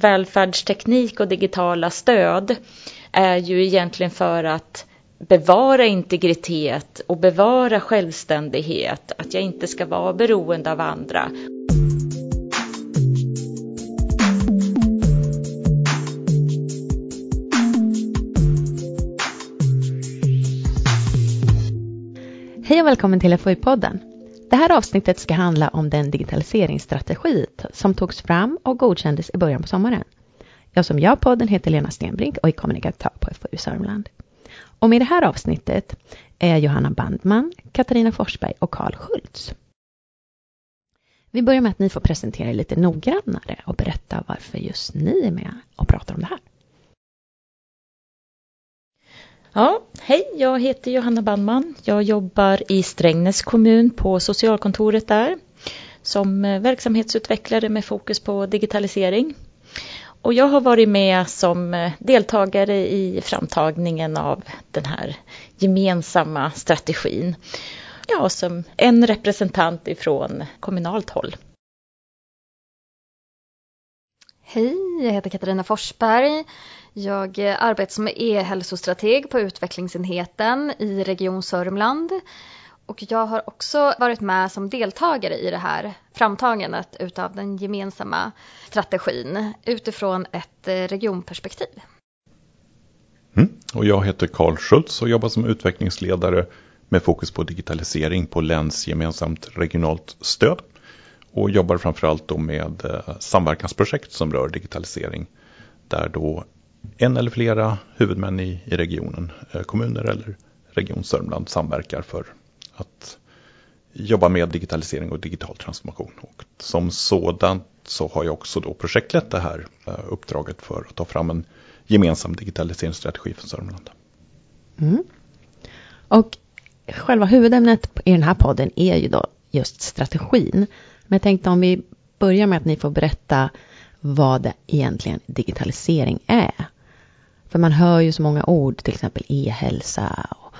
välfärdsteknik och digitala stöd är ju egentligen för att bevara integritet och bevara självständighet, att jag inte ska vara beroende av andra. Hej och välkommen till FoI-podden. Det här avsnittet ska handla om den digitaliseringsstrategi som togs fram och godkändes i början på sommaren. Jag som gör podden heter Lena Stenbrink och är kommunikatör på FoU Sörmland. Och med det här avsnittet är Johanna Bandman, Katarina Forsberg och Karl Schultz. Vi börjar med att ni får presentera er lite noggrannare och berätta varför just ni är med och pratar om det här. Ja, hej, jag heter Johanna Bandman. Jag jobbar i Strängnäs kommun på socialkontoret där som eh, verksamhetsutvecklare med fokus på digitalisering. Och jag har varit med som eh, deltagare i framtagningen av den här gemensamma strategin. Ja, som en representant ifrån kommunalt håll. Hej, jag heter Katarina Forsberg. Jag eh, arbetar som e-hälsostrateg på utvecklingsenheten i Region Sörmland. Och jag har också varit med som deltagare i det här framtagandet utav den gemensamma strategin utifrån ett eh, regionperspektiv. Mm. Och jag heter Karl Schultz och jobbar som utvecklingsledare med fokus på digitalisering på länsgemensamt regionalt stöd. Och jobbar framförallt då med eh, samverkansprojekt som rör digitalisering. Där då en eller flera huvudmän i, i regionen, eh, kommuner eller Region Sörmland samverkar för att jobba med digitalisering och digital transformation. Och som sådant så har jag också då projektlett det här eh, uppdraget för att ta fram en gemensam digitaliseringsstrategi för Sörmland. Mm. Och själva huvudämnet i den här podden är ju då just strategin. Men jag tänkte om vi börjar med att ni får berätta vad egentligen digitalisering är. För man hör ju så många ord, till exempel e-hälsa och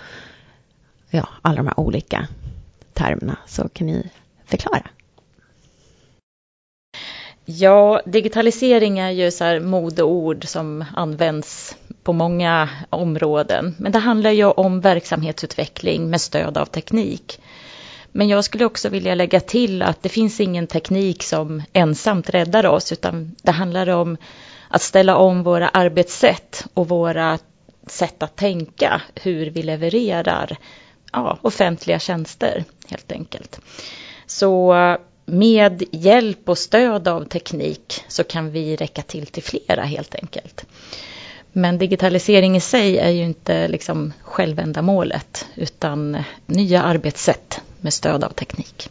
ja, alla de här olika termerna. Så kan ni förklara? Ja, digitalisering är ju så här modeord som används på många områden. Men det handlar ju om verksamhetsutveckling med stöd av teknik. Men jag skulle också vilja lägga till att det finns ingen teknik som ensamt räddar oss, utan det handlar om att ställa om våra arbetssätt och våra sätt att tänka, hur vi levererar ja, offentliga tjänster helt enkelt. Så med hjälp och stöd av teknik så kan vi räcka till till flera helt enkelt. Men digitalisering i sig är ju inte liksom självändamålet utan nya arbetssätt med stöd av teknik.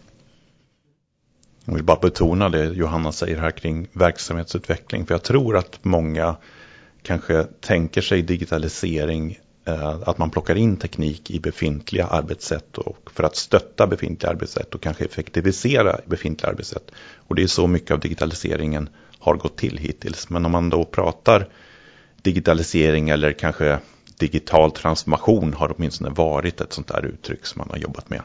Jag vill bara betona det Johanna säger här kring verksamhetsutveckling. För jag tror att många kanske tänker sig digitalisering eh, att man plockar in teknik i befintliga arbetssätt och för att stötta befintliga arbetssätt och kanske effektivisera befintliga arbetssätt. Och det är så mycket av digitaliseringen har gått till hittills. Men om man då pratar digitalisering eller kanske digital transformation har åtminstone varit ett sånt där uttryck som man har jobbat med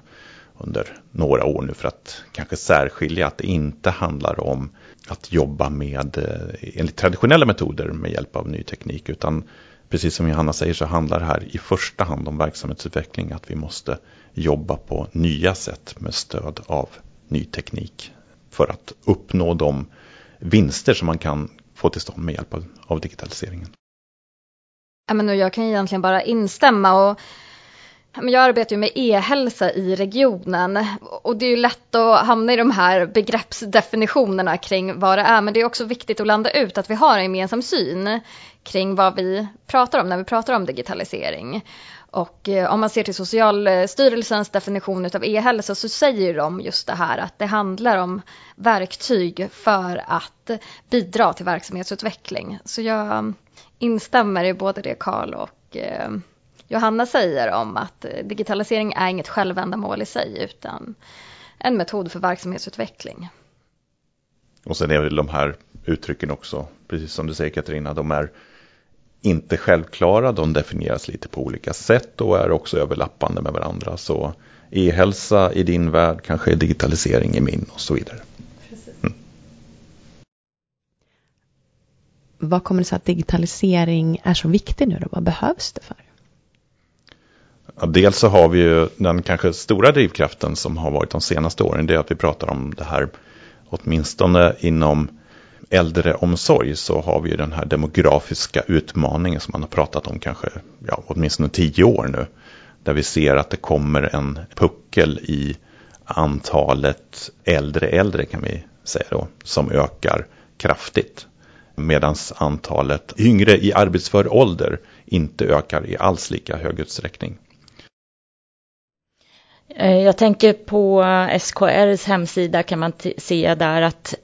under några år nu för att kanske särskilja att det inte handlar om att jobba med eh, enligt traditionella metoder med hjälp av ny teknik utan precis som Johanna säger så handlar det här i första hand om verksamhetsutveckling att vi måste jobba på nya sätt med stöd av ny teknik för att uppnå de vinster som man kan få till stånd med hjälp av, digitaliseringen. Ja, men jag kan egentligen bara instämma och jag arbetar ju med e-hälsa i regionen och det är ju lätt att hamna i de här begreppsdefinitionerna kring vad det är men det är också viktigt att landa ut att vi har en gemensam syn kring vad vi pratar om när vi pratar om digitalisering. Och eh, om man ser till Socialstyrelsens definition av e-hälsa så säger de just det här att det handlar om verktyg för att bidra till verksamhetsutveckling. Så jag instämmer i både det Karl och eh, Johanna säger om att eh, digitalisering är inget självändamål i sig utan en metod för verksamhetsutveckling. Och sen är väl de här uttrycken också, precis som du säger Katarina, de är inte självklara, de definieras lite på olika sätt och är också överlappande med varandra. Så e-hälsa i din värld kanske är digitalisering i min och så vidare. vad kommer det sig att digitalisering är så viktig nu då? Vad behövs det för? Ja, dels så har vi ju den kanske stora drivkraften som har varit de senaste åren. Det är att vi pratar om det här, åtminstone inom äldreomsorg så har vi ju den här demografiska utmaningen som man har pratat om kanske ja, åtminstone tio år nu. Där vi ser att det kommer en puckel i antalet äldre äldre kan vi säga då, som ökar kraftigt. Medan antalet yngre i arbetsför ålder inte ökar i alls lika hög utsträckning. Eh, jag tänker på eh, SKRs hemsida kan man se där att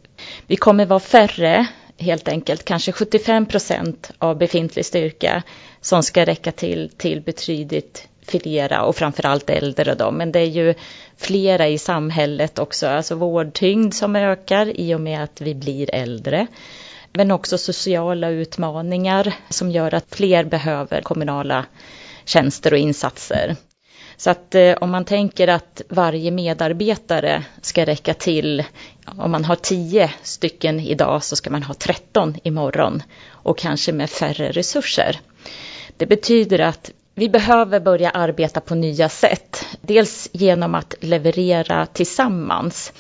vi kommer vara färre helt enkelt, kanske 75 procent av befintlig styrka som ska räcka till till betydligt flera och framförallt äldre då. Men det är ju flera i samhället också, alltså vårdtyngd som ökar i och med att vi blir äldre. Men också sociala utmaningar som gör att fler behöver kommunala tjänster och insatser. Så att eh, om man tänker att varje medarbetare ska räcka till, om man har tio stycken idag så ska man ha tretton imorgon och kanske med färre resurser. Det betyder att vi behöver börja arbeta på nya sätt. Dels genom att leverera tillsammans.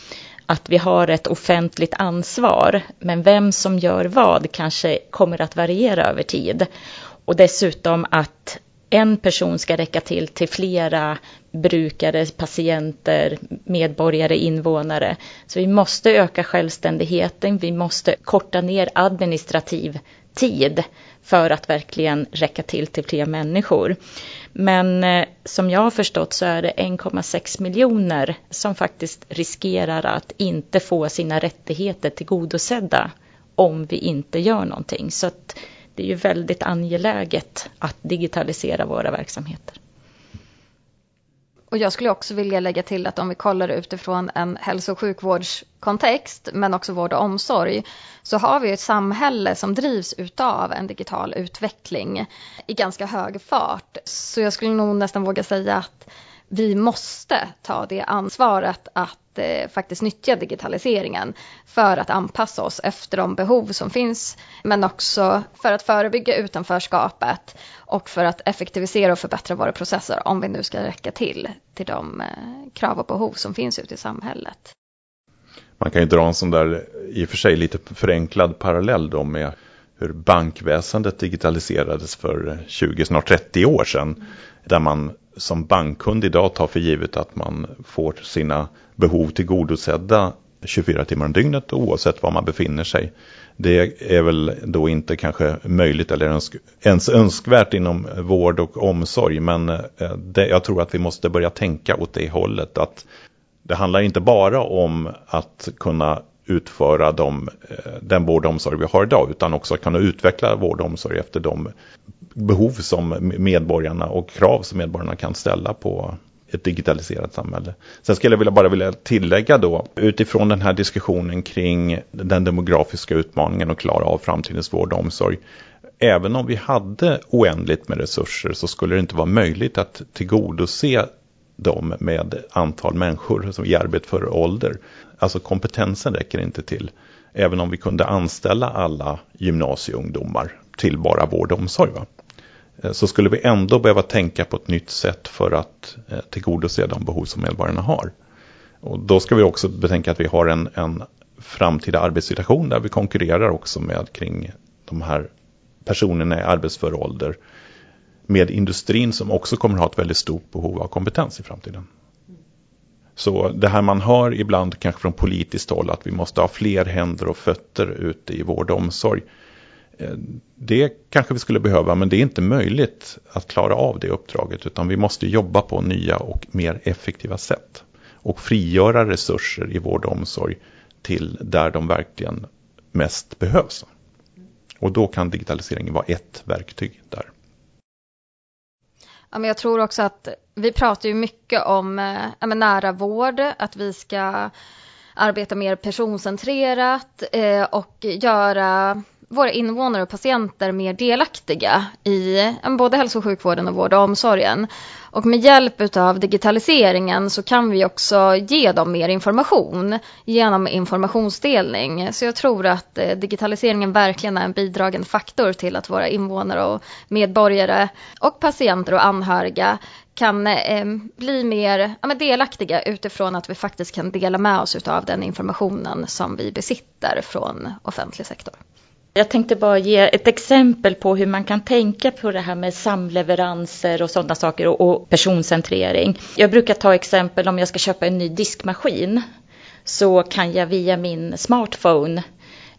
Att vi har ett offentligt ansvar. Men vem som gör vad kanske kommer att variera över tid. Och dessutom att en person ska räcka till till flera brukare, patienter, medborgare, invånare. Så vi måste öka självständigheten, vi måste korta ner administrativ tid för att verkligen räcka till till fler människor. Men eh, som jag har förstått så är det 1,6 miljoner som faktiskt riskerar att inte få sina rättigheter tillgodosedda om vi inte gör någonting. Så att det är ju väldigt angeläget att digitalisera våra verksamheter. Och jag skulle också vilja lägga till att om vi kollar utifrån en hälso och sjukvårdskontext, men också vård och omsorg, så har vi ett samhälle som drivs utav en digital utveckling i ganska hög fart. Så jag skulle nog nästan våga säga att vi måste ta det ansvaret att eh, faktiskt nyttja digitaliseringen för att anpassa oss efter de behov som finns, men också för att förebygga utanförskapet och för att effektivisera och förbättra våra processer om vi nu ska räcka till till de eh, krav och behov som finns ute i samhället. Man kan ju dra en sån där i och för sig lite förenklad parallell då med hur bankväsendet digitaliserades för 20, snart 30 år sedan. Där man som bankkund idag tar för givet att man får sina behov tillgodosedda 24 timmar om dygnet oavsett var man befinner sig. Det är väl då inte kanske möjligt eller önsk ens önskvärt inom vård och omsorg. Men eh, det, jag tror att vi måste börja tänka åt det hållet. Att det handlar inte bara om att kunna utföra de, eh, den vård och omsorg vi har idag utan också kunna utveckla vård och omsorg efter de behov som medborgarna och krav som medborgarna kan ställa på ett digitaliserat samhälle. Sen skulle jag vilja bara vilja tillägga då utifrån den här diskussionen kring den demografiska utmaningen och klara av framtidens vård och omsorg. Även om vi hade oändligt med resurser så skulle det inte vara möjligt att tillgodose dem med antal människor som i arbetsför ålder. Alltså kompetensen räcker inte till. Även om vi kunde anställa alla gymnasieungdomar till bara vård och omsorg. Va? Eh, så skulle vi ändå behöva tänka på ett nytt sätt för att eh, tillgodose de behov som medborgarna har. Och då ska vi också betänka att vi har en, en framtida arbetssituation där vi konkurrerar också med kring de här personerna i arbetsför ålder med industrin som också kommer att ha ett väldigt stort behov av kompetens i framtiden. Så det här man hör ibland kanske från politiskt håll att vi måste ha fler händer och fötter ute i vård och omsorg. Eh, det kanske vi skulle behöva men det är inte möjligt att klara av det uppdraget utan vi måste jobba på nya och mer effektiva sätt. Och frigöra resurser i vård och omsorg till där de verkligen mest behövs. Och då kan digitaliseringen vara ett verktyg där. Ja, men jag tror också att vi pratar ju mycket om eh, ja, men nära vård, att vi ska arbeta mer personcentrerat eh, och göra våra invånare och patienter mer delaktiga i både hälso och sjukvården och vård och omsorgen. Och med hjälp av digitaliseringen så kan vi också ge dem mer information genom informationsdelning. Så jag tror att eh, digitaliseringen verkligen är en bidragande faktor till att våra invånare och medborgare och patienter och anhöriga kan eh, bli mer ja, delaktiga utifrån att vi faktiskt kan dela med oss av den informationen som vi besitter från offentlig sektor. Jag tänkte bara ge ett exempel på hur man kan tänka på det här med samleveranser och sådana saker och, och personcentrering. Jag brukar ta exempel om jag ska köpa en ny diskmaskin så kan jag via min smartphone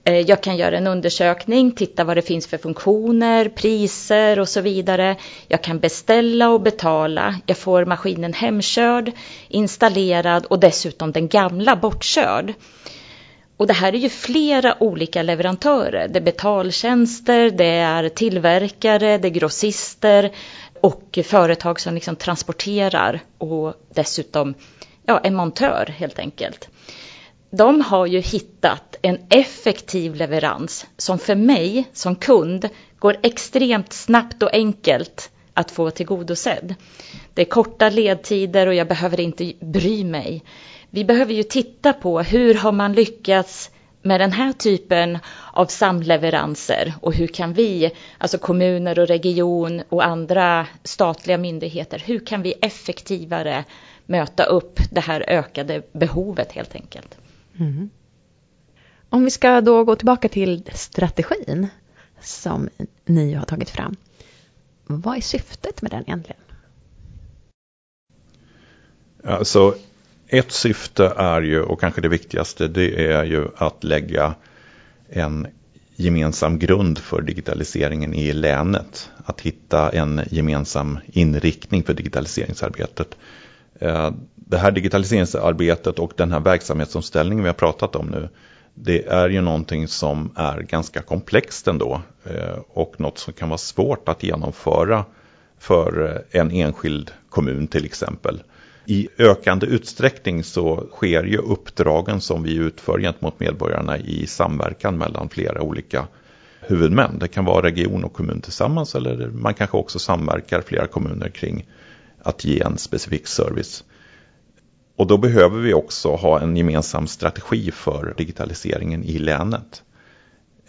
eh, jag kan göra en undersökning, titta vad det finns för funktioner, priser och så vidare. Jag kan beställa och betala. Jag får maskinen hemkörd, installerad och dessutom den gamla bortkörd. Och det här är ju flera olika leverantörer. Det är betaltjänster, det är tillverkare, det är grossister och företag som liksom transporterar och dessutom ja, en montör helt enkelt. De har ju hittat en effektiv leverans som för mig som kund går extremt snabbt och enkelt att få tillgodosedd. Det är korta ledtider och jag behöver inte bry mig vi behöver ju titta på hur har man lyckats med den här typen av samleveranser och hur kan vi, alltså kommuner och region och andra statliga myndigheter, hur kan vi effektivare möta upp det här ökade behovet helt enkelt. Mm. Om vi ska då gå tillbaka till strategin som ni har tagit fram. Vad är syftet med den egentligen? Alltså ett syfte är ju, och kanske det viktigaste, det är ju att lägga en gemensam grund för digitaliseringen i länet. Att hitta en gemensam inriktning för digitaliseringsarbetet. Eh, det här digitaliseringsarbetet och den här verksamhetsomställningen vi har pratat om nu, det är ju någonting som är ganska komplext ändå eh, och något som kan vara svårt att genomföra för en enskild kommun till exempel i ökande utsträckning så sker ju uppdragen som vi utför gentemot medborgarna i samverkan mellan flera olika huvudmän. Det kan vara region och kommun tillsammans eller man kanske också samverkar flera kommuner kring att ge en specifik service. Och då behöver vi också ha en gemensam strategi för digitaliseringen i länet.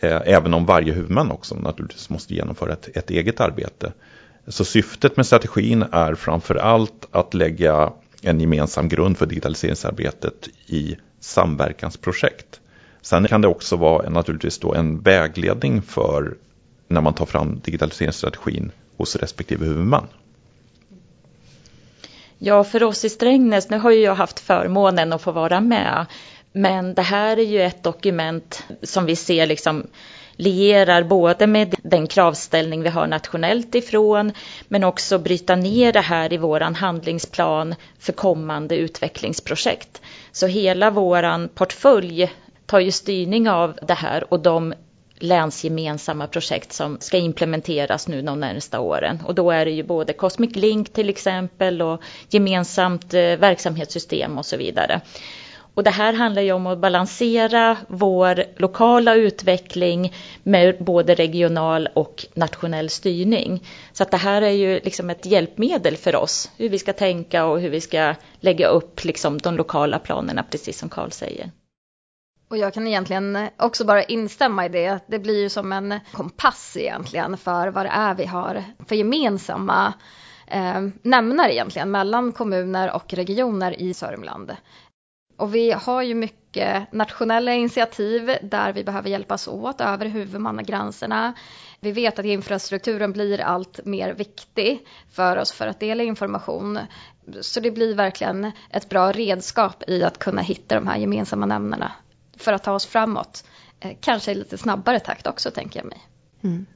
Eh, även om varje huvudman också naturligtvis måste genomföra ett, ett eget arbete. Så syftet med strategin är framför allt att lägga en gemensam grund för digitaliseringsarbetet i samverkansprojekt. Sen kan det också vara naturligtvis då en vägledning för när man tar fram digitaliseringsstrategin hos respektive huvudman. Ja, för oss i Strängnäs, nu har ju jag haft förmånen att få vara med, men det här är ju ett dokument som vi ser liksom lierar både med den kravställning vi har nationellt ifrån men också bryta ner det här i våran handlingsplan för kommande utvecklingsprojekt. Så hela våran portfölj tar ju styrning av det här och de länsgemensamma projekt som ska implementeras nu de närmsta åren. Och då är det ju både Cosmic Link till exempel och gemensamt eh, verksamhetssystem och så vidare. Och det här handlar ju om att balansera vår lokala utveckling med både regional och nationell styrning. Så att det här är ju liksom ett hjälpmedel för oss, hur vi ska tänka och hur vi ska lägga upp liksom de lokala planerna, precis som Karl säger. Och jag kan egentligen också bara instämma i det. Det blir ju som en kompass egentligen för vad det är vi har för gemensamma eh, nämnare egentligen mellan kommuner och regioner i Sörmland. Och vi har ju mycket nationella initiativ där vi behöver hjälpas åt över huvudmannagränserna. Vi vet att infrastrukturen blir allt mer viktig för oss för att dela information. Så det blir verkligen ett bra redskap i att kunna hitta de här gemensamma nämnarna för att ta oss framåt. Eh, kanske i lite snabbare takt också tänker jag mig. Mm.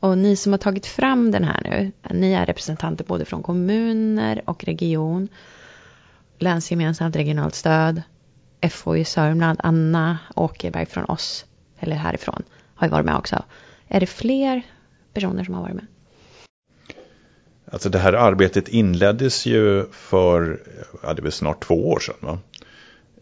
Och ni som har tagit fram den här nu, ni är representanter både från kommuner och region länsgemensamt regionalt stöd. FO i Sörmland, Anna Åkerberg från oss, eller härifrån, har ju varit med också. Är det fler personer som har varit med? Alltså det här arbetet inleddes ju för, ja det var snart två år sedan. Va?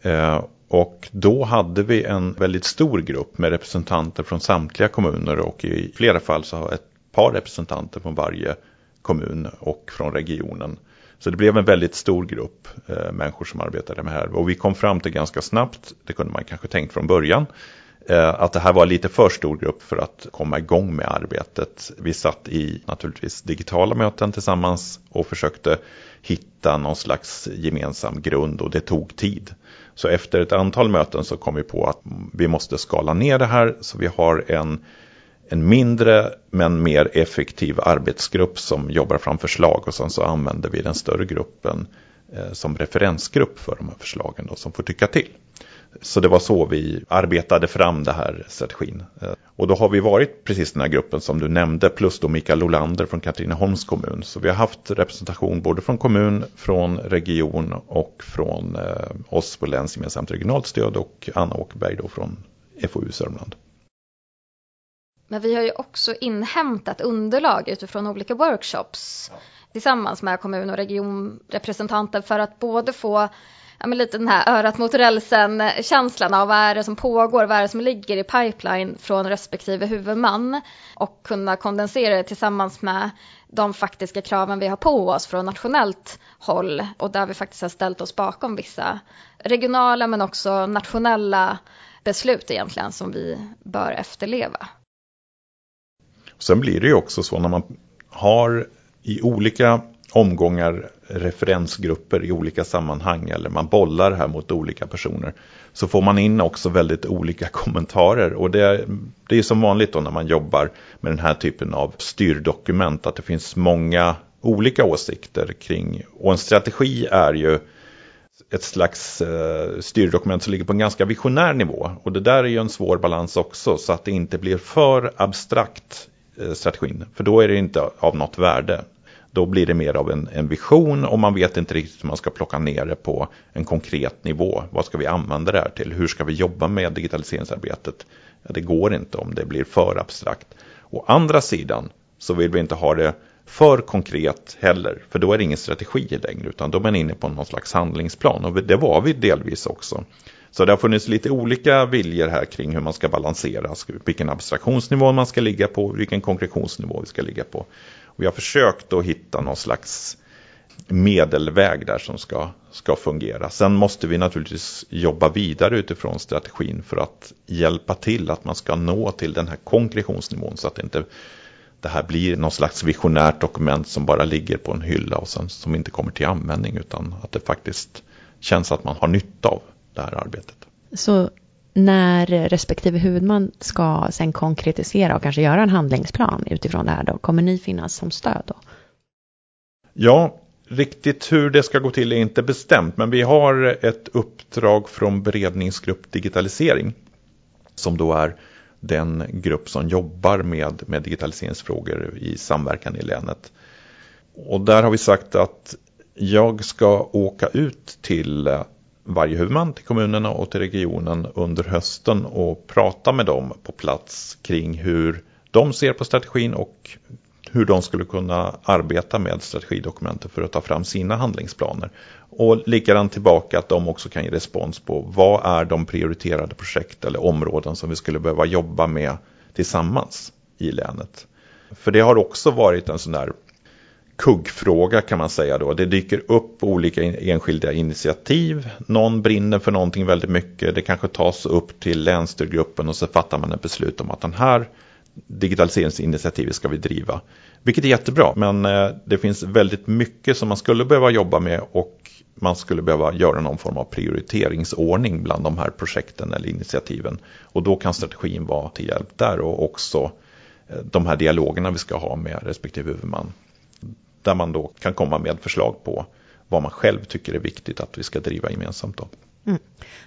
Eh, Och då hade vi en väldigt stor grupp med representanter från samtliga kommuner och i flera fall så har ett par representanter från varje kommun och från regionen. Så det blev en väldigt stor grupp eh, människor som arbetade med det här. Och vi kom fram till ganska snabbt, det kunde man kanske tänkt från början, eh, att det här var lite för stor grupp för att komma igång med arbetet. Vi satt i naturligtvis digitala möten tillsammans och försökte hitta någon slags gemensam grund och det tog tid. Så efter ett antal möten så kom vi på att vi måste skala ner det här så vi har en en mindre men mer effektiv arbetsgrupp som jobbar fram förslag och sen så använder vi den större gruppen eh, som referensgrupp för de här förslagen då, som får tycka till. Så det var så vi arbetade fram den här strategin. Eh, och då har vi varit precis den här gruppen som du nämnde, plus då Mikael Olander från Katrineholms kommun. Så vi har haft representation både från kommun, från region och från eh, oss på länsgemensamt regionalt stöd och Anna Åkerberg då från FoU Sörmland. Men vi har ju också inhämtat underlag utifrån olika workshops ja. tillsammans med kommun och regionrepresentanter för att både få ja, lite den här örat mot rälsen känslan av vad är det som pågår, vad är det som ligger i pipeline från respektive huvudman och kunna kondensera det tillsammans med de faktiska kraven vi har på oss från nationellt håll och där vi faktiskt har ställt oss bakom vissa regionala men också nationella beslut egentligen som vi bör efterleva. Sen blir det ju också så när man har i olika omgångar referensgrupper i olika sammanhang eller man bollar här mot olika personer så får man in också väldigt olika kommentarer. Och det, det är som vanligt då när man jobbar med den här typen av styrdokument att det finns många olika åsikter kring och en strategi är ju ett slags eh, styrdokument som ligger på en ganska visionär nivå. Och det där är ju en svår balans också så att det inte blir för abstrakt Eh, strategin. För då är det inte av något värde. Då blir det mer av en, en vision och man vet inte riktigt hur man ska plocka ner det på en konkret nivå. Vad ska vi använda det här till? Hur ska vi jobba med digitaliseringsarbetet? Ja, det går inte om det blir för abstrakt. Å andra sidan så vill vi inte ha det för konkret heller, för då är det ingen strategi längre, utan då är man inne på någon slags handlingsplan. Och det var vi delvis också. Så det har funnits lite olika viljor här kring hur man ska balansera, vilken abstraktionsnivå man ska ligga på, vilken konkretionsnivå vi ska ligga på. Och vi har försökt att hitta någon slags medelväg där som ska, ska fungera. Sen måste vi naturligtvis jobba vidare utifrån strategin för att hjälpa till att man ska nå till den här konkretionsnivån så att det inte det här blir någon slags visionärt dokument som bara ligger på en hylla och sen som inte kommer till användning utan att det faktiskt känns att man har nytta av det här arbetet. Så när respektive huvudman ska sen konkretisera och kanske göra en handlingsplan utifrån det här då, kommer ni finnas som stöd då? Ja, riktigt hur det ska gå till är inte bestämt, men vi har ett uppdrag från beredningsgrupp digitalisering som då är den grupp som jobbar med, med digitaliseringsfrågor i samverkan i länet. Och där har vi sagt att jag ska åka ut till varje huvudman till kommunerna och till regionen under hösten och prata med dem på plats kring hur de ser på strategin och hur de skulle kunna arbeta med strategidokumentet för att ta fram sina handlingsplaner. Och likadant tillbaka att de också kan ge respons på vad är de prioriterade projekt eller områden som vi skulle behöva jobba med tillsammans i länet. För det har också varit en sån där kuggfråga kan man säga då. Det dyker upp olika enskilda initiativ. Någon brinner för någonting väldigt mycket. Det kanske tas upp till länsstyrgruppen och så fattar man ett beslut om att den här digitaliseringsinitiativet ska vi driva. Vilket är jättebra, men eh, det finns väldigt mycket som man skulle behöva jobba med och man skulle behöva göra någon form av prioriteringsordning bland de här projekten eller initiativen. Och då kan strategin vara till hjälp där och också eh, de här dialogerna vi ska ha med respektive huvudman. Där man då kan komma med förslag på vad man själv tycker är viktigt att vi ska driva gemensamt. Då. Mm.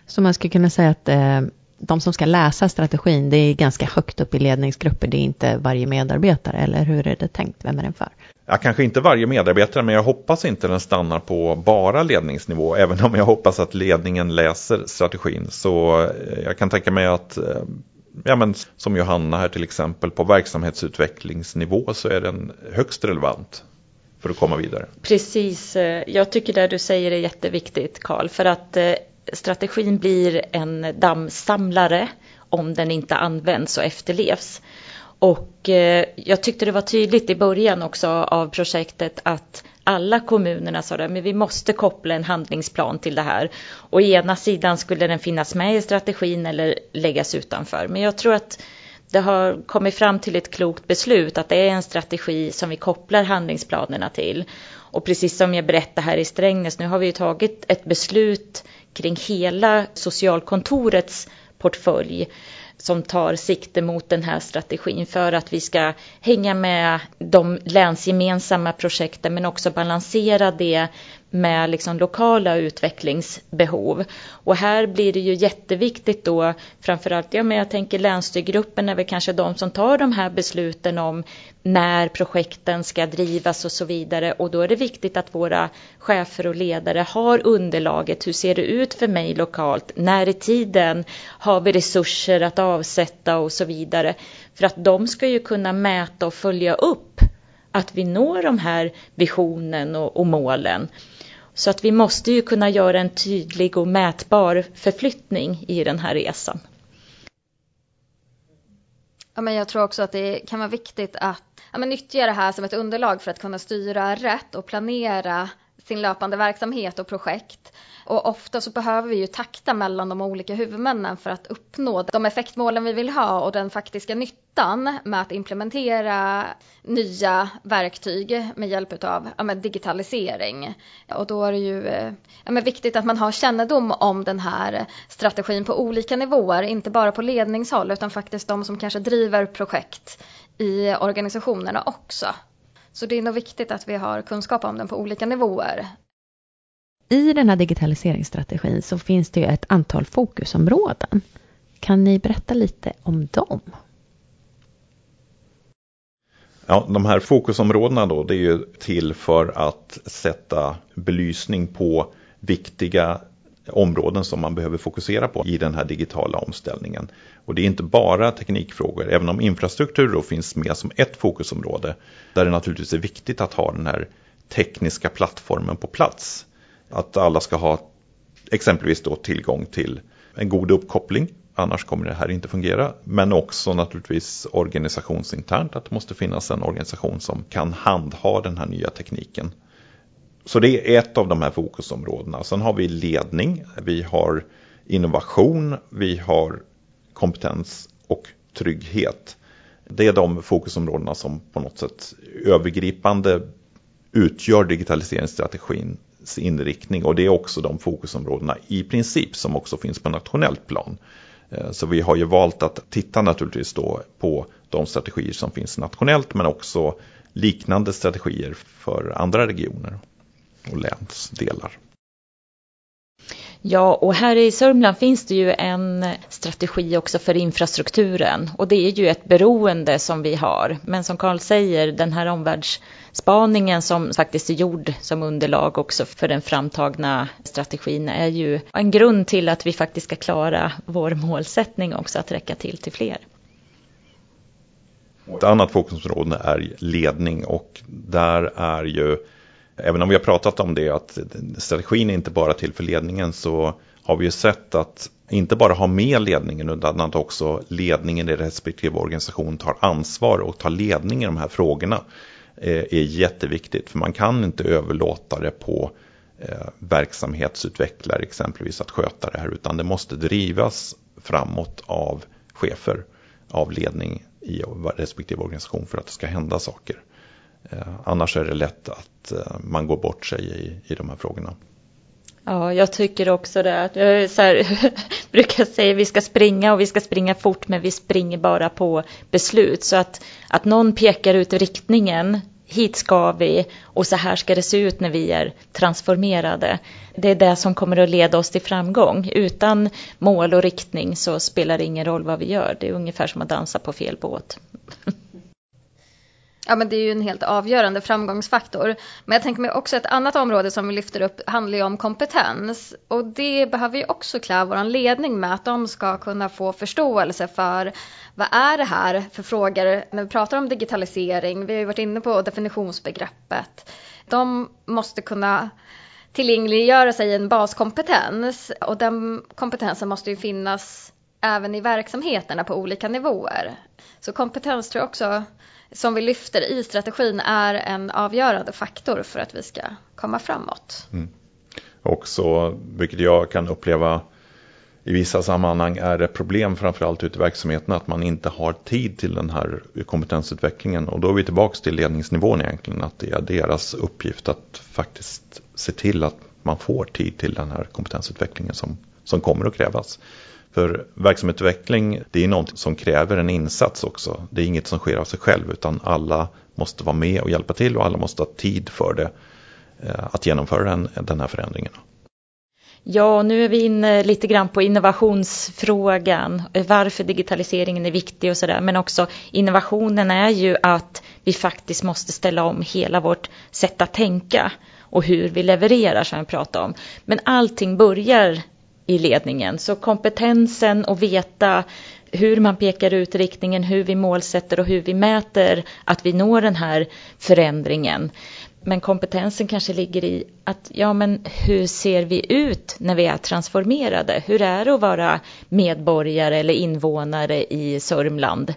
Så man skulle kunna säga att eh, de som ska läsa strategin, det är ganska högt upp i ledningsgrupper, det är inte varje medarbetare, eller hur är det tänkt? Vem är den för? Ja, kanske inte varje medarbetare, men jag hoppas inte den stannar på bara ledningsnivå, även om jag hoppas att ledningen läser strategin. Så eh, jag kan tänka mig att, eh, ja men som Johanna här till exempel, på verksamhetsutvecklingsnivå så är den högst relevant för att komma vidare. Precis, eh, jag tycker det du säger är jätteviktigt Karl, för att eh, strategin blir en dammsamlare om den inte används och efterlevs. Och eh, jag tyckte det var tydligt i början också av projektet att alla kommunerna sa att vi måste koppla en handlingsplan till det här. Och ena sidan skulle den finnas med i strategin eller läggas utanför. Men jag tror att det har kommit fram till ett klokt beslut att det är en strategi som vi kopplar handlingsplanerna till. Och precis som jag berättade här i Strängnäs, nu har vi ju tagit ett beslut kring hela socialkontorets portfölj som tar sikte mot den här strategin för att vi ska hänga med de länsgemensamma projekten men också balansera det med liksom lokala utvecklingsbehov. Och här blir det ju jätteviktigt då, framförallt, ja men jag tänker länsstyrgruppen är väl kanske de som tar de här besluten om när projekten ska drivas och så vidare. Och då är det viktigt att våra chefer och ledare har underlaget. Hur ser det ut för mig lokalt? När i tiden har vi resurser att avsätta och så vidare. För att de ska ju kunna mäta och följa upp att vi når de här visionen och, och målen. Så att vi måste ju kunna göra en tydlig och mätbar förflyttning i den här resan. Ja, men jag tror också att det kan vara viktigt att ja, men nyttja det här som ett underlag för att kunna styra rätt och planera sin löpande verksamhet och projekt. Och ofta så behöver vi ju takta mellan de olika huvudmännen för att uppnå de effektmålen vi vill ha och den faktiska nyttan med att implementera nya verktyg med hjälp av ja, digitalisering. Och då är det ju eh, ja, viktigt att man har kännedom om den här strategin på olika nivåer, inte bara på ledningshåll utan faktiskt de som kanske driver projekt i organisationerna också. Så det är nog viktigt att vi har kunskap om den på olika nivåer. I den här digitaliseringsstrategin så finns det ju ett antal fokusområden. Kan ni berätta lite om dem? Ja, de här fokusområdena då, det är ju till för att sätta belysning på viktiga områden som man behöver fokusera på i den här digitala omställningen. Och det är inte bara teknikfrågor, även om infrastruktur då finns med som ett fokusområde, där det naturligtvis är viktigt att ha den här tekniska plattformen på plats. Att alla ska ha exempelvis då tillgång till en god uppkoppling, annars kommer det här inte fungera. Men också naturligtvis organisationsinternt, att det måste finnas en organisation som kan handha den här nya tekniken. Så det är ett av de här fokusområdena. Sen har vi ledning, vi har innovation, vi har kompetens och trygghet. Det är de fokusområdena som på något sätt övergripande utgör digitaliseringsstrategin inriktning och det är också de fokusområdena i princip som också finns på nationellt plan. Eh, så vi har ju valt att titta naturligtvis då på de strategier som finns nationellt men också liknande strategier för andra regioner och länsdelar. Ja, och här i Sörmland finns det ju en strategi också för infrastrukturen och det är ju ett beroende som vi har. Men som Karl säger, den här omvärlds Spaningen som faktiskt är gjord som underlag också för den framtagna strategin är ju en grund till att vi faktiskt ska klara vår målsättning också att räcka till till fler. Ett annat fokusområde är ledning och där är ju även om vi har pratat om det att strategin är inte bara till för ledningen så har vi ju sett att inte bara ha med ledningen utan att också ledningen i respektive organisation tar ansvar och tar ledning i de här frågorna Eh, är jätteviktigt. För man kan inte överlåta det på eh, verksamhetsutvecklare exempelvis att sköta det här utan det måste drivas framåt av chefer, av ledning i respektive organisation för att det ska hända saker. Eh, annars är det lätt att man går bort sig i, i de här frågorna. Ja, jag tycker också det. Jag eh, så här, brukar säga att vi ska springa och vi ska springa fort men vi springer bara på beslut. Så att, att någon pekar ut riktningen, hit ska vi och så här ska det se ut när vi är transformerade. Det är det som kommer att leda oss till framgång. Utan mål och riktning så spelar det ingen roll vad vi gör. Det är ungefär som att dansa på fel båt. Ja men det är ju en helt avgörande framgångsfaktor. Men jag tänker mig också ett annat område som vi lyfter upp handlar ju om kompetens. Och det behöver ju också klä vår ledning med att de ska kunna få förståelse för vad är det här för frågor när vi pratar om digitalisering. Vi har ju varit inne på definitionsbegreppet. De måste kunna tillgängliggöra sig en baskompetens och den kompetensen måste ju finnas även i verksamheterna på olika nivåer. Så kompetens tror jag också, som vi lyfter i strategin, är en avgörande faktor för att vi ska komma framåt. Mm. Också, vilket jag kan uppleva i vissa sammanhang är det problem framförallt ute i verksamheten att man inte har tid till den här kompetensutvecklingen. Och då är vi tillbaka till ledningsnivån egentligen, att det är deras uppgift att faktiskt se till att man får tid till den här kompetensutvecklingen som, som kommer att krävas. För verksamhetsutveckling, det är något som kräver en insats också. Det är inget som sker av sig själv utan alla måste vara med och hjälpa till och alla måste ha tid för det. Eh, att genomföra den, den här förändringen. Ja, nu är vi inne lite grann på innovationsfrågan, varför digitaliseringen är viktig och sådär. Men också innovationen är ju att vi faktiskt måste ställa om hela vårt sätt att tänka och hur vi levererar som vi pratade om. Men allting börjar i ledningen, så kompetensen och veta hur man pekar ut riktningen, hur vi målsätter och hur vi mäter att vi når den här förändringen. Men kompetensen kanske ligger i att, ja men hur ser vi ut när vi är transformerade? Hur är det att vara medborgare eller invånare i Sörmland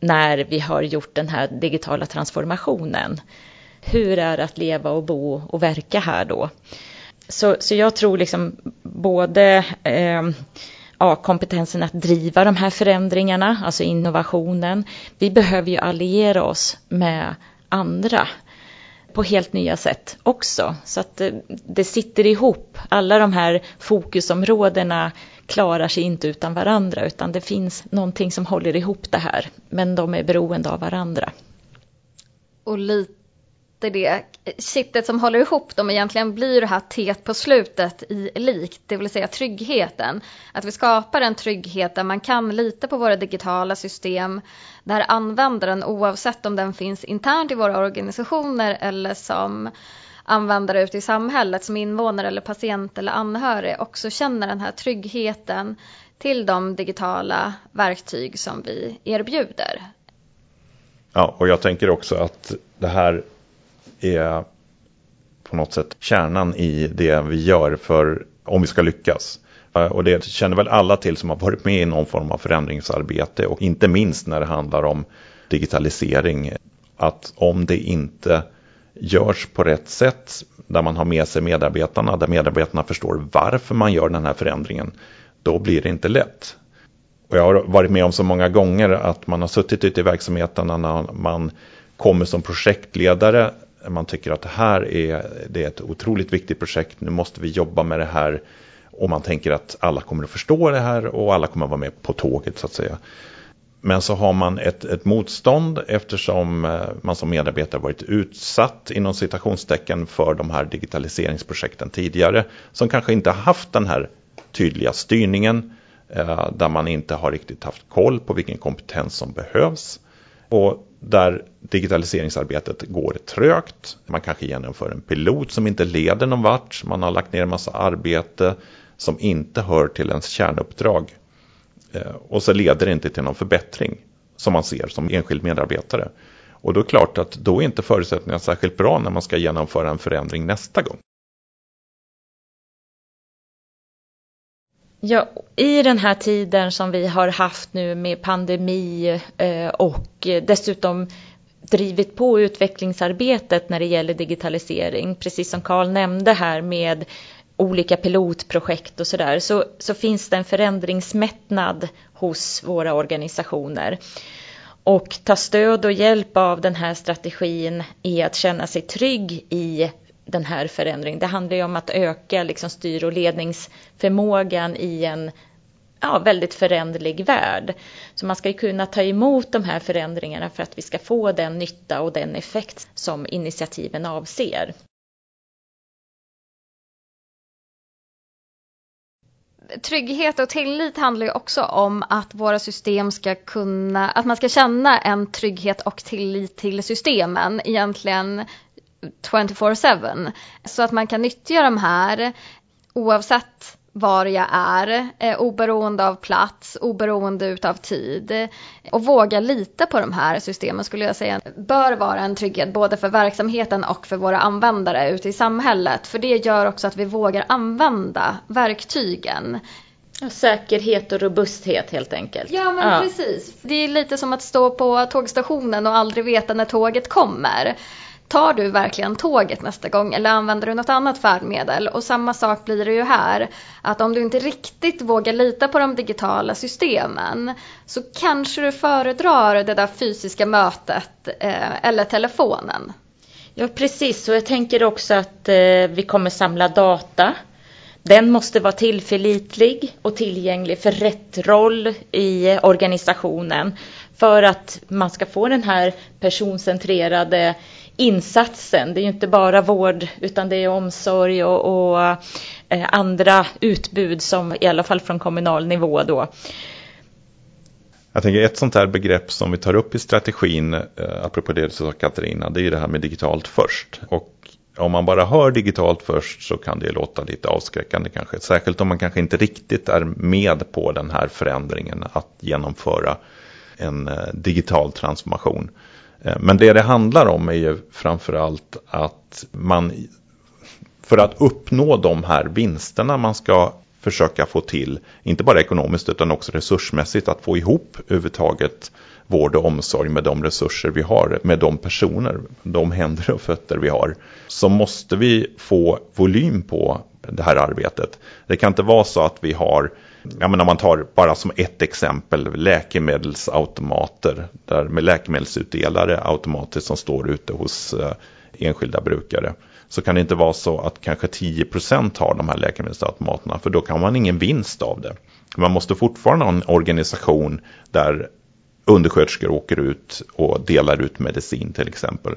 när vi har gjort den här digitala transformationen? Hur är det att leva och bo och verka här då? Så, så jag tror liksom både eh, ja, kompetensen att driva de här förändringarna, alltså innovationen. Vi behöver ju alliera oss med andra på helt nya sätt också. Så att det, det sitter ihop. Alla de här fokusområdena klarar sig inte utan varandra utan det finns någonting som håller ihop det här. Men de är beroende av varandra. Och lite det kittet som håller ihop dem egentligen blir det här T på slutet i likt, det vill säga tryggheten. Att vi skapar en trygghet där man kan lita på våra digitala system, där användaren oavsett om den finns internt i våra organisationer eller som användare ute i samhället, som invånare eller patient eller anhörig också känner den här tryggheten till de digitala verktyg som vi erbjuder. Ja, och jag tänker också att det här är på något sätt kärnan i det vi gör för om vi ska lyckas. Eh, och det känner väl alla till som har varit med i någon form av förändringsarbete och inte minst när det handlar om digitalisering. Att om det inte görs på rätt sätt, där man har med sig medarbetarna, där medarbetarna förstår varför man gör den här förändringen, då blir det inte lätt. Och jag har varit med om så många gånger att man har suttit ute i verksamheterna när man kommer som projektledare man tycker att det här är, det är ett otroligt viktigt projekt, nu måste vi jobba med det här och man tänker att alla kommer att förstå det här och alla kommer att vara med på tåget så att säga. Men så har man ett, ett motstånd eftersom eh, man som medarbetare varit utsatt inom citationstecken för de här digitaliseringsprojekten tidigare som kanske inte har haft den här tydliga styrningen eh, där man inte har riktigt haft koll på vilken kompetens som behövs. Och där digitaliseringsarbetet går trögt. Man kanske genomför en pilot som inte leder någon vart. Man har lagt ner en massa arbete som inte hör till ens kärnuppdrag. Eh, och så leder det inte till någon förbättring som man ser som enskild medarbetare. Och då är det klart att då är inte förutsättningarna särskilt bra när man ska genomföra en förändring nästa gång. Ja, i den här tiden som vi har haft nu med pandemi eh, och dessutom drivit på utvecklingsarbetet när det gäller digitalisering, precis som Karl nämnde här med olika pilotprojekt och sådär, så, så finns det en förändringsmättnad hos våra organisationer. Och ta stöd och hjälp av den här strategin är att känna sig trygg i den här förändringen. Det handlar ju om att öka liksom styr och ledningsförmågan i en ja, väldigt föränderlig värld. Så man ska ju kunna ta emot de här förändringarna för att vi ska få den nytta och den effekt som initiativen avser. Trygghet och tillit handlar ju också om att våra system ska kunna, att man ska känna en trygghet och tillit till systemen egentligen 24-7. Så att man kan nyttja de här oavsett var jag är, eh, oberoende av plats, oberoende utav tid. Och våga lita på de här systemen skulle jag säga bör vara en trygghet både för verksamheten och för våra användare ute i samhället. För det gör också att vi vågar använda verktygen. Säkerhet och robusthet helt enkelt. Ja men ja. precis. Det är lite som att stå på tågstationen och aldrig veta när tåget kommer. Tar du verkligen tåget nästa gång eller använder du något annat färdmedel? Och samma sak blir det ju här. Att om du inte riktigt vågar lita på de digitala systemen så kanske du föredrar det där fysiska mötet eh, eller telefonen. Ja precis, och jag tänker också att eh, vi kommer samla data. Den måste vara tillförlitlig och tillgänglig för rätt roll i organisationen för att man ska få den här personcentrerade insatsen. Det är ju inte bara vård utan det är omsorg och, och eh, andra utbud som i alla fall från kommunal nivå då. Jag tänker ett sånt här begrepp som vi tar upp i strategin, eh, apropå det du sa Katarina, det är ju det här med digitalt först. Och om man bara hör digitalt först så kan det låta lite avskräckande kanske. Särskilt om man kanske inte riktigt är med på den här förändringen att genomföra en eh, digital transformation. Eh, men det det handlar om är ju framförallt att man för att uppnå de här vinsterna man ska försöka få till, inte bara ekonomiskt utan också resursmässigt, att få ihop överhuvudtaget vård och omsorg med de resurser vi har, med de personer, de händer och fötter vi har, så måste vi få volym på det här arbetet. Det kan inte vara så att vi har ja, men om man tar bara som ett exempel läkemedelsautomater där med läkemedelsutdelare automatiskt som står ute hos eh, enskilda brukare. Så kan det inte vara så att kanske 10% har de här läkemedelsautomaterna för då kan man ingen vinst av det. Man måste fortfarande ha en organisation där undersköterskor åker ut och delar ut medicin till exempel.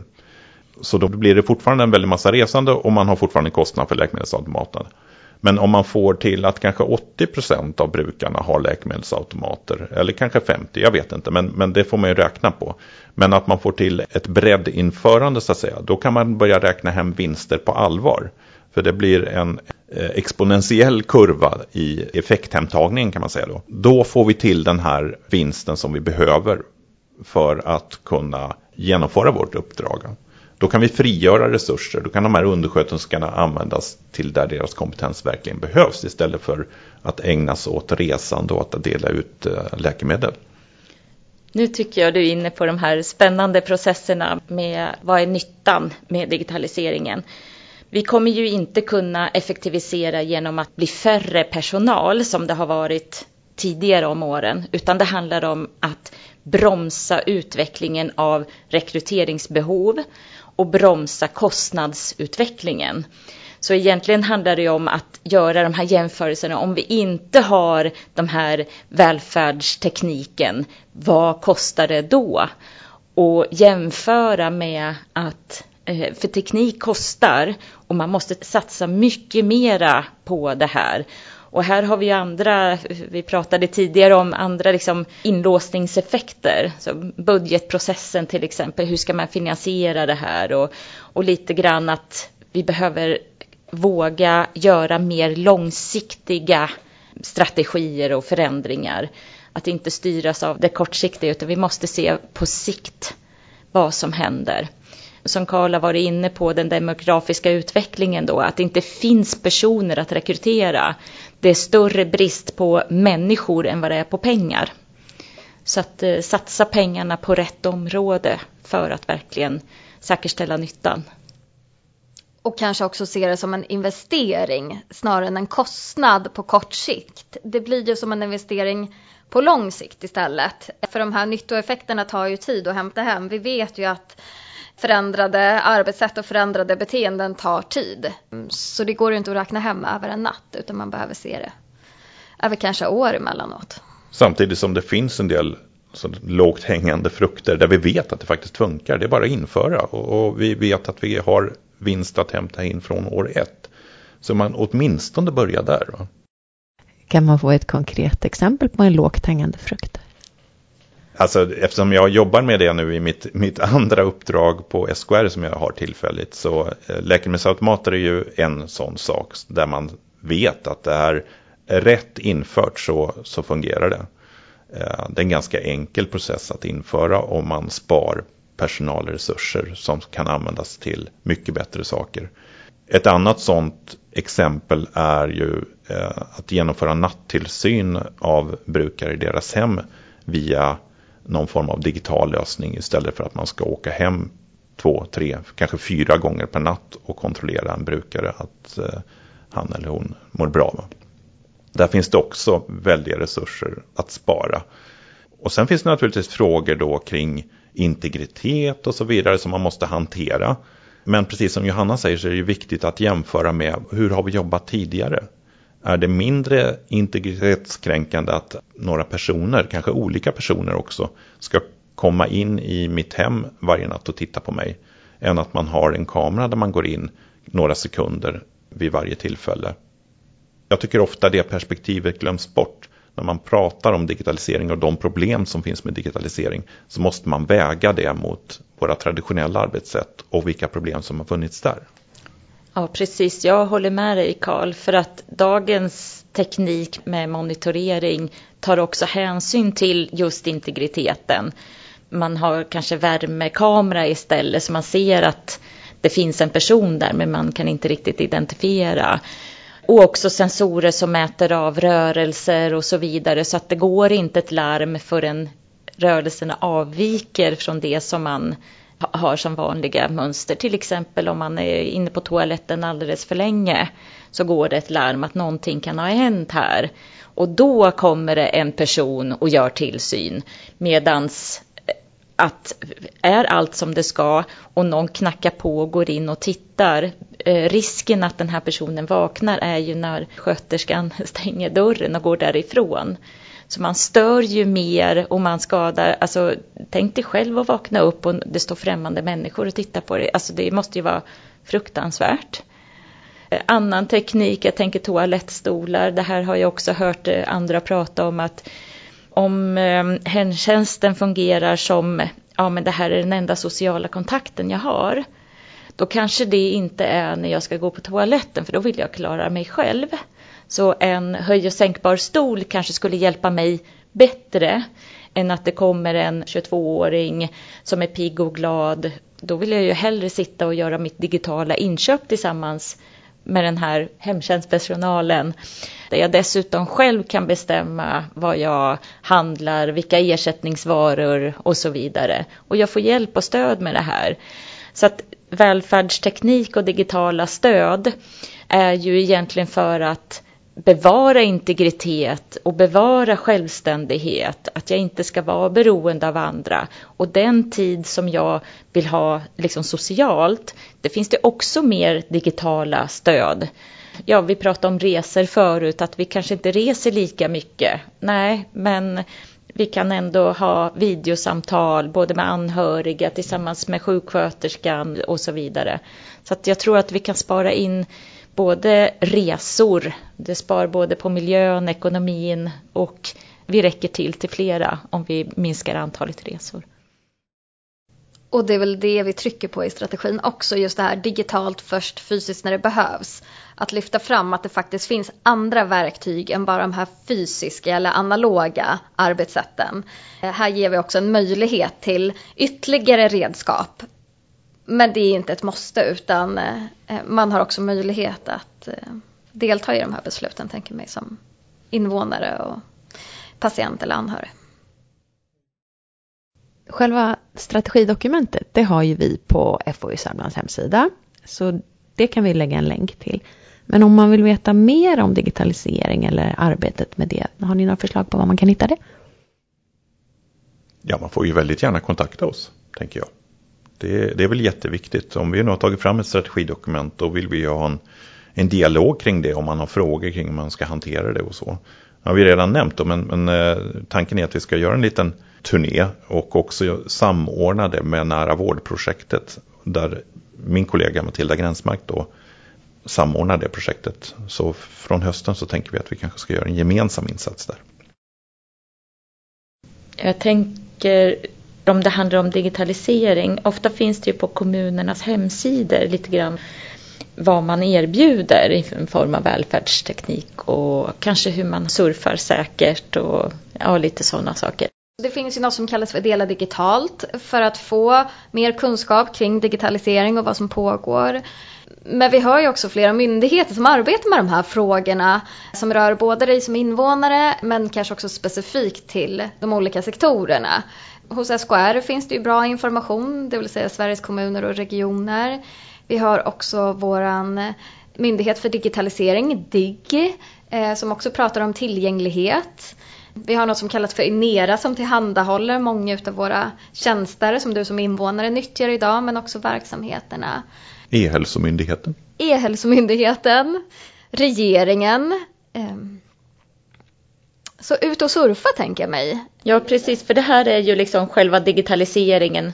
Så då blir det fortfarande en väldig massa resande och man har fortfarande kostnad för läkemedelsautomaterna. Men om man får till att kanske 80% av brukarna har läkemedelsautomater, eller kanske 50, jag vet inte, men, men det får man ju räkna på. Men att man får till ett breddinförande så att säga, då kan man börja räkna hem vinster på allvar. För det blir en eh, exponentiell kurva i effekthemtagningen kan man säga då. Då får vi till den här vinsten som vi behöver för att kunna genomföra vårt uppdrag. Då kan vi frigöra resurser, då kan de här undersköterskorna användas till där deras kompetens verkligen behövs istället för att ägna sig åt resande och att dela ut eh, läkemedel. Nu tycker jag du är inne på de här spännande processerna med vad är nyttan med digitaliseringen. Vi kommer ju inte kunna effektivisera genom att bli färre personal som det har varit tidigare om åren, utan det handlar om att bromsa utvecklingen av rekryteringsbehov och bromsa kostnadsutvecklingen. Så egentligen handlar det om att göra de här jämförelserna. Om vi inte har de här välfärdstekniken, vad kostar det då? Och jämföra med att, eh, för teknik kostar och man måste satsa mycket mera på det här. Och här har vi andra, vi pratade tidigare om andra liksom inlåsningseffekter. Så budgetprocessen till exempel, hur ska man finansiera det här? Och, och lite grann att vi behöver våga göra mer långsiktiga strategier och förändringar. Att inte styras av det kortsiktiga utan vi måste se på sikt vad som händer. Som Karl har varit inne på, den demografiska utvecklingen då, att det inte finns personer att rekrytera det är större brist på människor än vad det är på pengar. Så att eh, satsa pengarna på rätt område för att verkligen säkerställa nyttan. Och kanske också se det som en investering snarare än en kostnad på kort sikt. Det blir ju som en investering på lång sikt istället. För de här nyttoeffekterna tar ju tid att hämta hem. Vi vet ju att förändrade arbetssätt och förändrade beteenden tar tid. Så det går inte att räkna hem över en natt utan man behöver se det över kanske år emellanåt. Samtidigt som det finns en del så lågt hängande frukter där vi vet att det faktiskt funkar. Det är bara att införa och, och vi vet att vi har vinst att hämta in från år ett. Så man åtminstone börjar där. Va? Kan man få ett konkret exempel på en lågt hängande frukt? Alltså eftersom jag jobbar med det nu i mitt, mitt andra uppdrag på SKR som jag har tillfälligt så eh, läkemedelsautomater är ju en sån sak där man vet att det här rätt infört så, så fungerar det. Eh, det är en ganska enkel process att införa om man spar personalresurser som kan användas till mycket bättre saker. Ett annat sådant exempel är ju eh, att genomföra nattillsyn av brukare i deras hem via någon form av digital lösning istället för att man ska åka hem två, tre, kanske fyra gånger per natt och kontrollera en brukare att eh, han eller hon mår bra. Där finns det också väldiga resurser att spara. Och sen finns det naturligtvis frågor då kring integritet och så vidare som man måste hantera. Men precis som Johanna säger så är det viktigt att jämföra med hur har vi jobbat tidigare? Är det mindre integritetskränkande att några personer, kanske olika personer också, ska komma in i mitt hem varje natt och titta på mig än att man har en kamera där man går in några sekunder vid varje tillfälle. Jag tycker ofta det perspektivet glöms bort när man pratar om digitalisering och de problem som finns med digitalisering så måste man väga det mot våra traditionella arbetssätt och vilka problem som har funnits där. Ja, precis. Jag håller med dig, Karl, för att dagens teknik med monitorering tar också hänsyn till just integriteten. Man har kanske värmekamera istället så man ser att det finns en person där men man kan inte riktigt identifiera. Och också sensorer som mäter av rörelser och så vidare så att det går inte ett larm förrän rörelserna avviker från det som man har som vanliga mönster. Till exempel om man är inne på toaletten alldeles för länge så går det ett larm att någonting kan ha hänt här. Och då kommer det en person och gör tillsyn. Medans eh, att är allt som det ska och någon knackar på och går in och tittar. Eh, risken att den här personen vaknar är ju när sköterskan stänger dörren och går därifrån. Så man stör ju mer och man skadar, alltså tänk dig själv att vakna upp och det står främmande människor och tittar på dig. Alltså det måste ju vara fruktansvärt. Eh, annan teknik, jag tänker toalettstolar, det här har jag också hört eh, andra prata om att om ehm, hemtjänsten fungerar som, ja men det här är den enda sociala kontakten jag har. Då kanske det inte är när jag ska gå på toaletten för då vill jag klara mig själv. Så en höj och sänkbar stol kanske skulle hjälpa mig bättre än att det kommer en 22-åring som är pigg och glad. Då vill jag ju hellre sitta och göra mitt digitala inköp tillsammans med den här hemtjänstpersonalen. Där jag dessutom själv kan bestämma vad jag handlar, vilka ersättningsvaror och så vidare. Och jag får hjälp och stöd med det här. Så att välfärdsteknik och digitala stöd är ju egentligen för att bevara integritet och bevara självständighet, att jag inte ska vara beroende av andra. Och den tid som jag vill ha liksom socialt, det finns det också mer digitala stöd. Ja, vi pratade om resor förut, att vi kanske inte reser lika mycket. Nej, men vi kan ändå ha videosamtal både med anhöriga tillsammans med sjuksköterskan och så vidare. Så att jag tror att vi kan spara in både resor, det spar både på miljön, ekonomin och vi räcker till till flera om vi minskar antalet resor. Och det är väl det vi trycker på i strategin också, just det här digitalt först, fysiskt när det behövs. Att lyfta fram att det faktiskt finns andra verktyg än bara de här fysiska eller analoga arbetssätten. Här ger vi också en möjlighet till ytterligare redskap men det är inte ett måste utan eh, man har också möjlighet att eh, delta i de här besluten, tänker mig, som invånare och patient eller anhörig. Själva strategidokumentet, det har ju vi på FoU Sörmlands hemsida, så det kan vi lägga en länk till. Men om man vill veta mer om digitalisering eller arbetet med det, har ni några förslag på var man kan hitta det? Ja, man får ju väldigt gärna kontakta oss, tänker jag. Det, det är väl jätteviktigt. Om vi nu har tagit fram ett strategidokument då vill vi ju ha en, en dialog kring det om man har frågor kring hur man ska hantera det och så. Det har vi redan nämnt då, men, men eh, tanken är att vi ska göra en liten turné och också samordna det med nära vårdprojektet där min kollega Matilda Gränsmark då samordnar det projektet. Så från hösten så tänker vi att vi kanske ska göra en gemensam insats där. Jag tänker om det handlar om digitalisering, ofta finns det ju på kommunernas hemsidor lite grann vad man erbjuder i form av välfärdsteknik och kanske hur man surfar säkert och ja, lite sådana saker. Det finns ju något som kallas för Dela digitalt för att få mer kunskap kring digitalisering och vad som pågår. Men vi har ju också flera myndigheter som arbetar med de här frågorna som rör både dig som invånare men kanske också specifikt till de olika sektorerna. Hos SKR finns det ju bra information, det vill säga Sveriges kommuner och regioner. Vi har också våran myndighet för digitalisering, DIGG, eh, som också pratar om tillgänglighet. Vi har något som kallas för Inera som tillhandahåller många av våra tjänster som du som invånare nyttjar idag men också verksamheterna. E-hälsomyndigheten. E-hälsomyndigheten, regeringen. Så ut och surfa tänker jag mig. Ja precis, för det här är ju liksom själva digitaliseringen,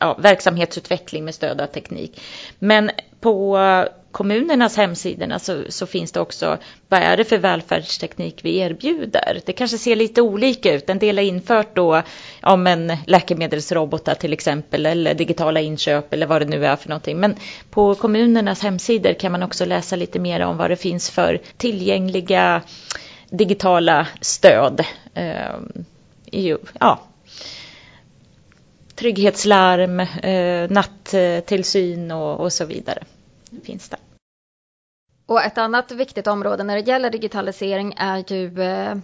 ja, verksamhetsutveckling med stöd av teknik. Men på kommunernas hemsidorna så, så, finns det också vad är det för välfärdsteknik vi erbjuder. Det kanske ser lite olika ut. En del har infört då ja, men läkemedelsrobotar till exempel eller digitala inköp eller vad det nu är för någonting. Men på kommunernas hemsidor kan man också läsa lite mer om vad det finns för tillgängliga digitala stöd. Eh, ja, trygghetslarm, eh, nattillsyn och, och så vidare finns där. Och ett annat viktigt område när det gäller digitalisering är ju eh,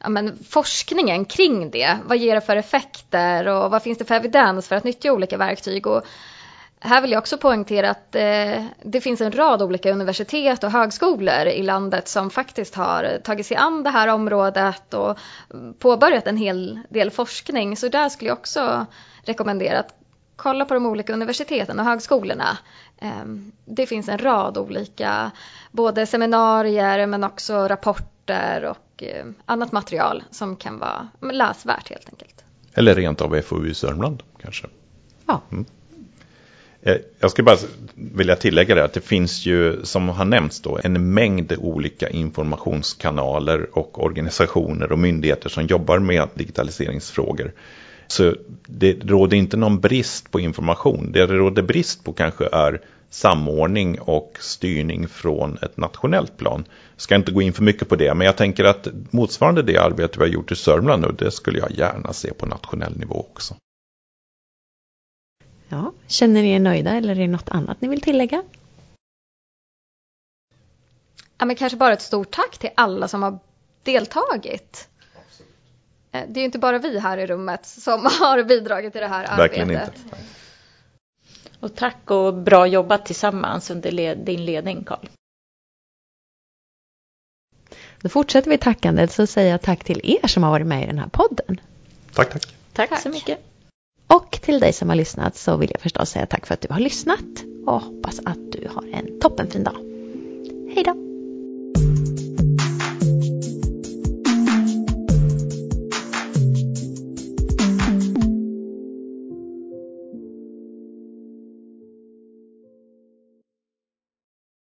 ja, men forskningen kring det. Vad ger det för effekter och vad finns det för evidens för att nyttja olika verktyg? Och här vill jag också poängtera att eh, det finns en rad olika universitet och högskolor i landet som faktiskt har tagit sig an det här området och påbörjat en hel del forskning. Så där skulle jag också rekommendera att kolla på de olika universiteten och högskolorna. Ehm, det finns en rad olika, både seminarier men också rapporter och eh, annat material som kan vara läsvärt helt enkelt. Eller rent av FoU i Sörmland kanske. Ja. Mm. Eh, jag skulle bara vilja tillägga det att det finns ju som har nämnts då en mängd olika informationskanaler och organisationer och myndigheter som jobbar med digitaliseringsfrågor. Så det råder inte någon brist på information. Det det råder brist på kanske är samordning och styrning från ett nationellt plan. Jag ska inte gå in för mycket på det, men jag tänker att motsvarande det arbete vi har gjort i Sörmland nu, det skulle jag gärna se på nationell nivå också. Ja, känner ni er nöjda eller är det något annat ni vill tillägga? Ja, men kanske bara ett stort tack till alla som har deltagit. Eh, det är ju inte bara vi här i rummet som har bidragit till det här Verkligen arbetet. Inte. Och tack och bra jobbat tillsammans under led din ledning Karl. Då fortsätter vi tackandet så säger jag tack till er som har varit med i den här podden. Tack, tack. Tack, Tack. så mycket. Och till dig som har lyssnat så vill jag förstås säga tack för att du har lyssnat och hoppas att du har en toppenfin dag. Hej då!